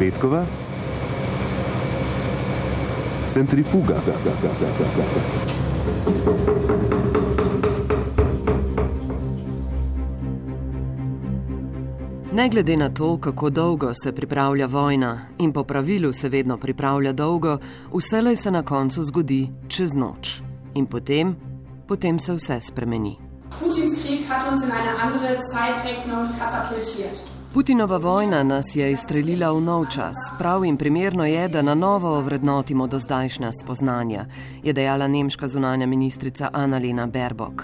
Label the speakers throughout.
Speaker 1: Petkova, centrifuga.
Speaker 2: Ne glede na to, kako dolgo se pripravlja vojna in po pravilu se vedno pripravlja dolgo, vselej se na koncu zgodi čez noč. In potem, potem se vse spremeni.
Speaker 3: Putins Krieg hat uns in eine andere Zeitrechnung katapultiert.
Speaker 2: Putinova vojna nas je izstrelila v nov čas. Prav in primerno je, da na novo ovrednotimo do zdajšnja spoznanja, je dejala nemška zunanja ministrica Annalena Baerbock.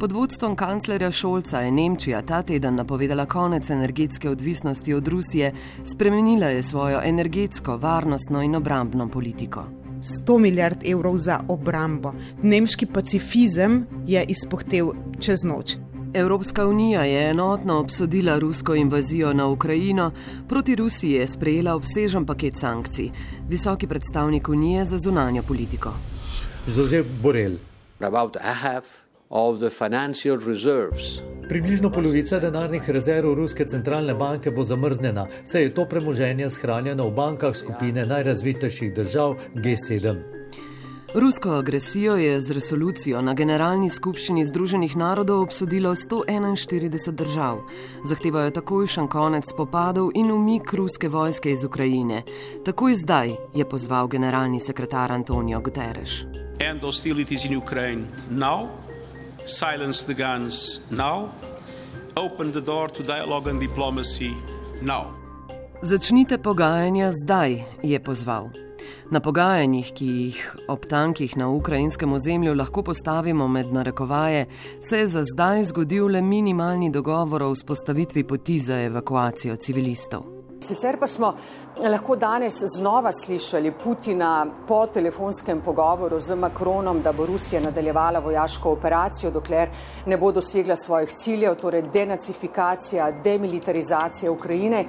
Speaker 2: Pod vodstvom kanclerja Šolca je Nemčija ta teden napovedala konec energetske odvisnosti od Rusije, spremenila je svojo energetsko, varnostno in obrambno politiko.
Speaker 4: 100 milijard evrov za obrambo. Nemški pacifizem je izpohtel čez noč.
Speaker 2: Evropska unija je enotno obsodila rusko invazijo na Ukrajino, proti Rusiji je sprejela obsežen paket sankcij. Visoki predstavnik unije za zunanjo politiko.
Speaker 5: Josep Borel.
Speaker 6: About half of the financial reserves
Speaker 5: Približno polovica denarnih rezerv Ruske centralne banke bo zamrznjena, saj je to premoženje shranjeno v bankah skupine najrazvitejših držav G7.
Speaker 2: Rusko agresijo je z resolucijo na Generalni skupščini Združenih narodov obsodilo 141 držav. Zahtevajo takojšen konec spopadov in umik ruske vojske iz Ukrajine. Takoj zdaj je pozval generalni sekretar Antonijo Guterres.
Speaker 7: End hostilities in Ukraine now, silence the guns now, open the door to dialogue and diplomacy now.
Speaker 2: Začnite pogajanja zdaj, je pozval. Na pogajanjih, ki jih ob tankih na ukrajinskem ozemlju lahko postavimo med narekovaje, se je za zdaj zgodil le minimalni dogovor o vzpostavitvi poti za evakuacijo civilistov.
Speaker 8: Sicer pa smo lahko danes znova slišali Putina po telefonskem pogovoru z Makronom, da bo Rusija nadaljevala vojaško operacijo, dokler ne bo dosegla svojih ciljev, torej denacifikacija, demilitarizacija Ukrajine.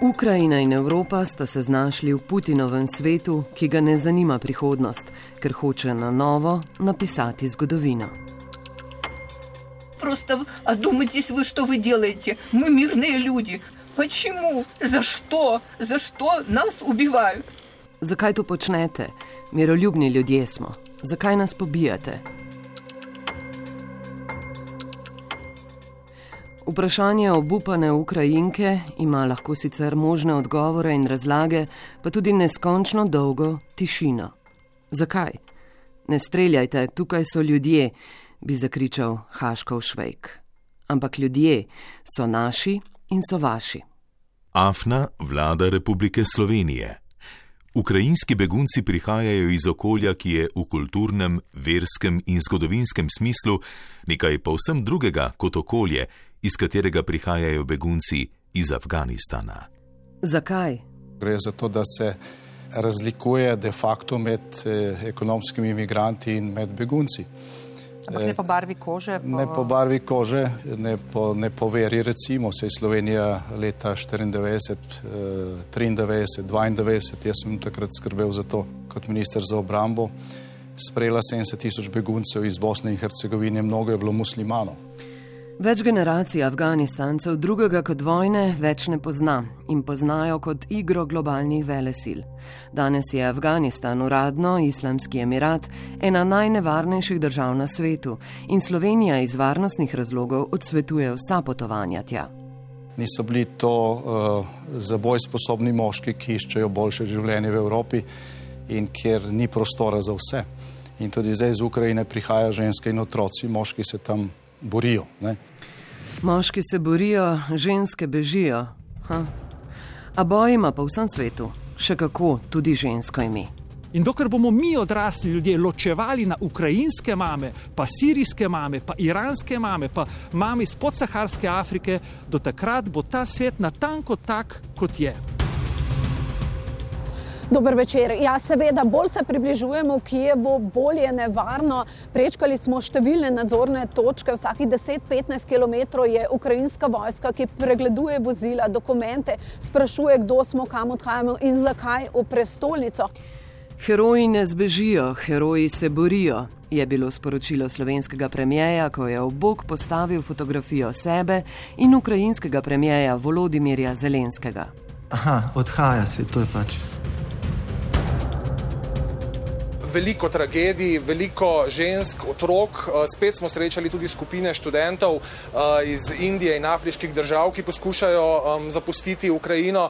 Speaker 2: Ukrajina in Evropa sta se znašli v Putinovem svetu, ki ga ne zanima prihodnost, ker hoče na novo napisati zgodovino.
Speaker 9: Просто одумайтесь вы, что вы делаете. Мы мирные люди. Почему? За что? За что нас убивают?
Speaker 2: Zakaj to počnete? Miroljubni ljudje smo. Zakaj nas pobijate? Vprašanje obupane Ukrajinke ima lahko sicer možne odgovore in razlage, pa tudi neskončno dolgo tišino. Zakaj? Ne streljajte, tukaj so ljudje, bi zakričal Haškov Švejk. Ampak ljudje so naši in so vaši.
Speaker 10: Afna, vlada Republike Slovenije. Ukrajinski begunci prihajajo iz okolja, ki je v kulturnem, verskem in zgodovinskem smislu nekaj povsem drugega kot okolje, iz katerega prihajajo begunci iz Afganistana.
Speaker 2: Zakaj?
Speaker 11: Gre za to, da se razlikuje de facto med eh, ekonomskimi imigranti in med begunci.
Speaker 12: Ampak ne po barvi kože? Po...
Speaker 11: Ne po barvi kože, ne po, ne po veri, recimo, se je Slovenija leta 94, eh, 93, 92, jaz sem takrat skrbel za to kot minister za obrambo, sprejela 70 tisoč beguncev iz Bosne in Hercegovine, mnogo je bilo muslimanov.
Speaker 2: Več generacij Afganistancev drugega kot vojne več ne pozna in poznajo kot igro globalnih velesil. Danes je Afganistan uradno Islamski emirat, ena najnevarnejših držav na svetu in Slovenija iz varnostnih razlogov odsvetuje vsa potovanja tja.
Speaker 11: Niso bili to uh, za boj sposobni moški, ki iščejo boljše življenje v Evropi in kjer ni prostora za vse. In tudi zdaj iz Ukrajine prihajajo ženske in otroci, moški se tam borijo. Ne?
Speaker 2: Moški se borijo, ženske bežijo. Ha. A boj ima po vsem svetu, še kako tudi žensko ime.
Speaker 13: In dokler bomo mi odrasli ljudje ločevali na ukrajinske mame, pa sirijske mame, pa iranske mame, pa mame iz podsaharske Afrike, do takrat bo ta svet natanko tak, kot je.
Speaker 14: Dober večer. Ja, seveda, bolj se približujemo Kijevu, bolj je nevarno. Prečkali smo številne nadzorne točke, vsakih 10-15 km je ukrajinska vojska, ki pregleduje vozila, dokumente, sprašuje, kdo smo, kam odhajamo in zakaj v prestolnico.
Speaker 2: Heroji ne zbežijo, heroji se borijo, je bilo sporočilo slovenskega premijeja, ko je v bok postavil fotografijo sebe in ukrajinskega premijeja Volodimirja Zelenskega.
Speaker 15: Aha, odhaja se, to je pač.
Speaker 16: Veliko tragedij, veliko žensk, otrok. Spet smo srečali tudi skupine študentov iz Indije in afriških držav, ki poskušajo zapustiti Ukrajino.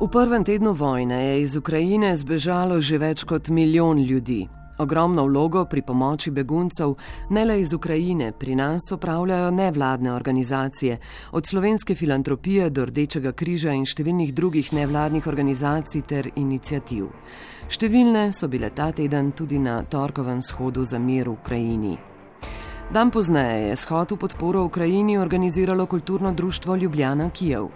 Speaker 2: V prvem tednu vojne je iz Ukrajine zbežalo že več kot milijon ljudi. Ogromno vlogo pri pomoči beguncev ne le iz Ukrajine, pri nas opravljajo nevladne organizacije, od slovenske filantropije do Rdečega križa in številnih drugih nevladnih organizacij ter inicijativ. Številne so bile ta teden tudi na torkovem shodu za mir v Ukrajini. Dan pozneje je shod v podporo Ukrajini organiziralo kulturno društvo Ljubljana Kijev.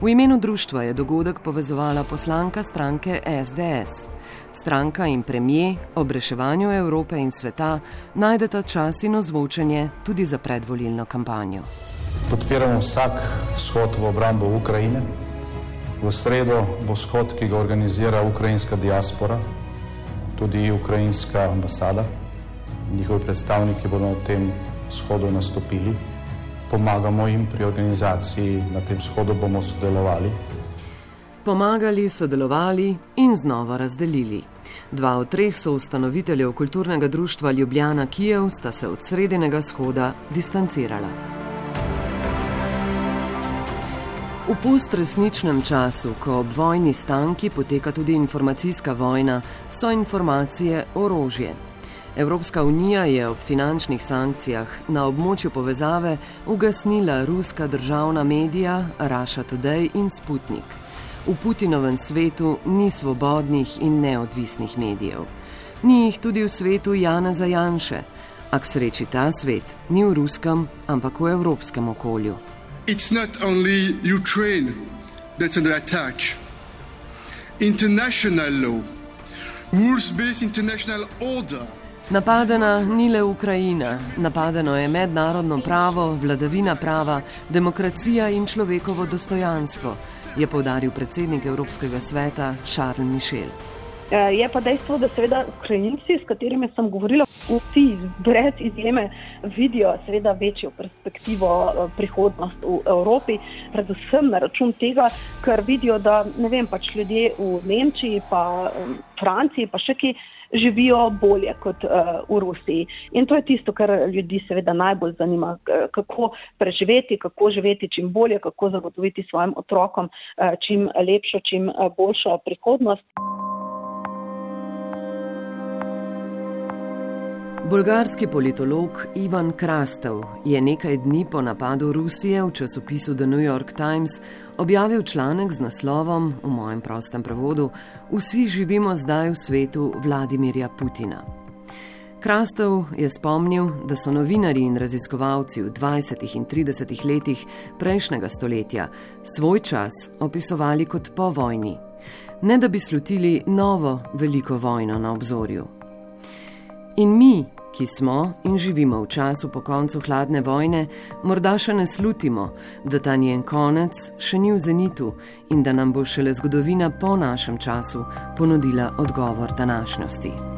Speaker 2: V imenu društva je dogodek povezovala poslanka stranke SDS. Stranka in premije ob reševanju Evrope in sveta najdeta čas in ozvočenje tudi za predvolilno kampanjo.
Speaker 11: Podpiramo vsak shod v obrambo Ukrajine. V sredo bo shod, ki ga organizira ukrajinska diaspora, tudi ukrajinska ambasada njihovi predstavniki bodo na tem shodu nastopili. Pomagamo jim pri organizaciji, na tem shodu bomo sodelovali.
Speaker 2: Pomagali, sodelovali in znova razdelili. Dva od treh so ustanoviteljev kulturnega društva Ljubljana Kijev sta se od sredinega shoda distancirala. V pust resničnem času, ko ob vojni stanki poteka tudi informacijska vojna, so informacije orožje. Evropska unija je ob finančnih sankcijah na območju povezave ugasnila ruska državna medija Russia Today in Sputnik. V Putinovem svetu ni svobodnih in neodvisnih medijev. Ni jih tudi v svetu Jana Zajanše, a k sreči ta svet ni v ruskem, ampak v evropskem okolju.
Speaker 17: It's not only Ukraine that's under attack. International law, rules-based international order.
Speaker 2: Napadena ni le Ukrajina, napadeno je mednarodno pravo, vladavina prava, demokracija in človekovo dostojanstvo, je povdaril predsednik Evropskega sveta Charles Michel.
Speaker 18: Eh, je pa dejstvo, da seveda Ukrajinci, s katerimi sem govorila, vsi brez izjeme vidijo seveda večjo perspektivo eh, prihodnost v Evropi, predvsem na račun tega, ker vidijo, da ne vem, pač ljudje v Nemčiji, pa eh, Franciji, pa še ki živijo bolje kot uh, v Rusiji. In to je tisto, kar ljudi seveda najbolj zanima, kako preživeti, kako živeti čim bolje, kako zagotoviti svojim otrokom uh, čim lepšo, čim boljšo prihodnost.
Speaker 2: Bolgarski politolog Ivan Krastev je nekaj dni po napadu Rusije v časopisu The New York Times objavil članek z naslovom v mojem prostem prevodu: Vsi živimo zdaj v svetu Vladimirja Putina. Krastev je spomnil, da so novinari in raziskovalci v 20. in 30. letih prejšnjega stoletja svoj čas opisovali kot po vojni, ne da bi slutili novo veliko vojno na obzorju. In mi, ki smo in živimo v času po koncu hladne vojne, morda še ne slutimo, da ta njen konec še ni v zenitu in da nam bo šele zgodovina po našem času ponudila odgovor današnjosti.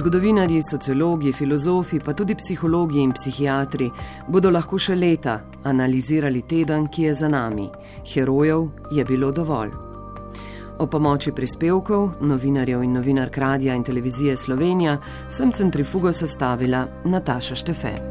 Speaker 2: Zgodovinari, sociologi, filozofi, pa tudi psihologi in psihiatri bodo lahko še leta analizirali teden, ki je za nami. Herojev je bilo dovolj. O pomoči prispevkov, novinarjev in novinark radia in televizije Slovenija sem centrifugo sestavila Nataša Štefe.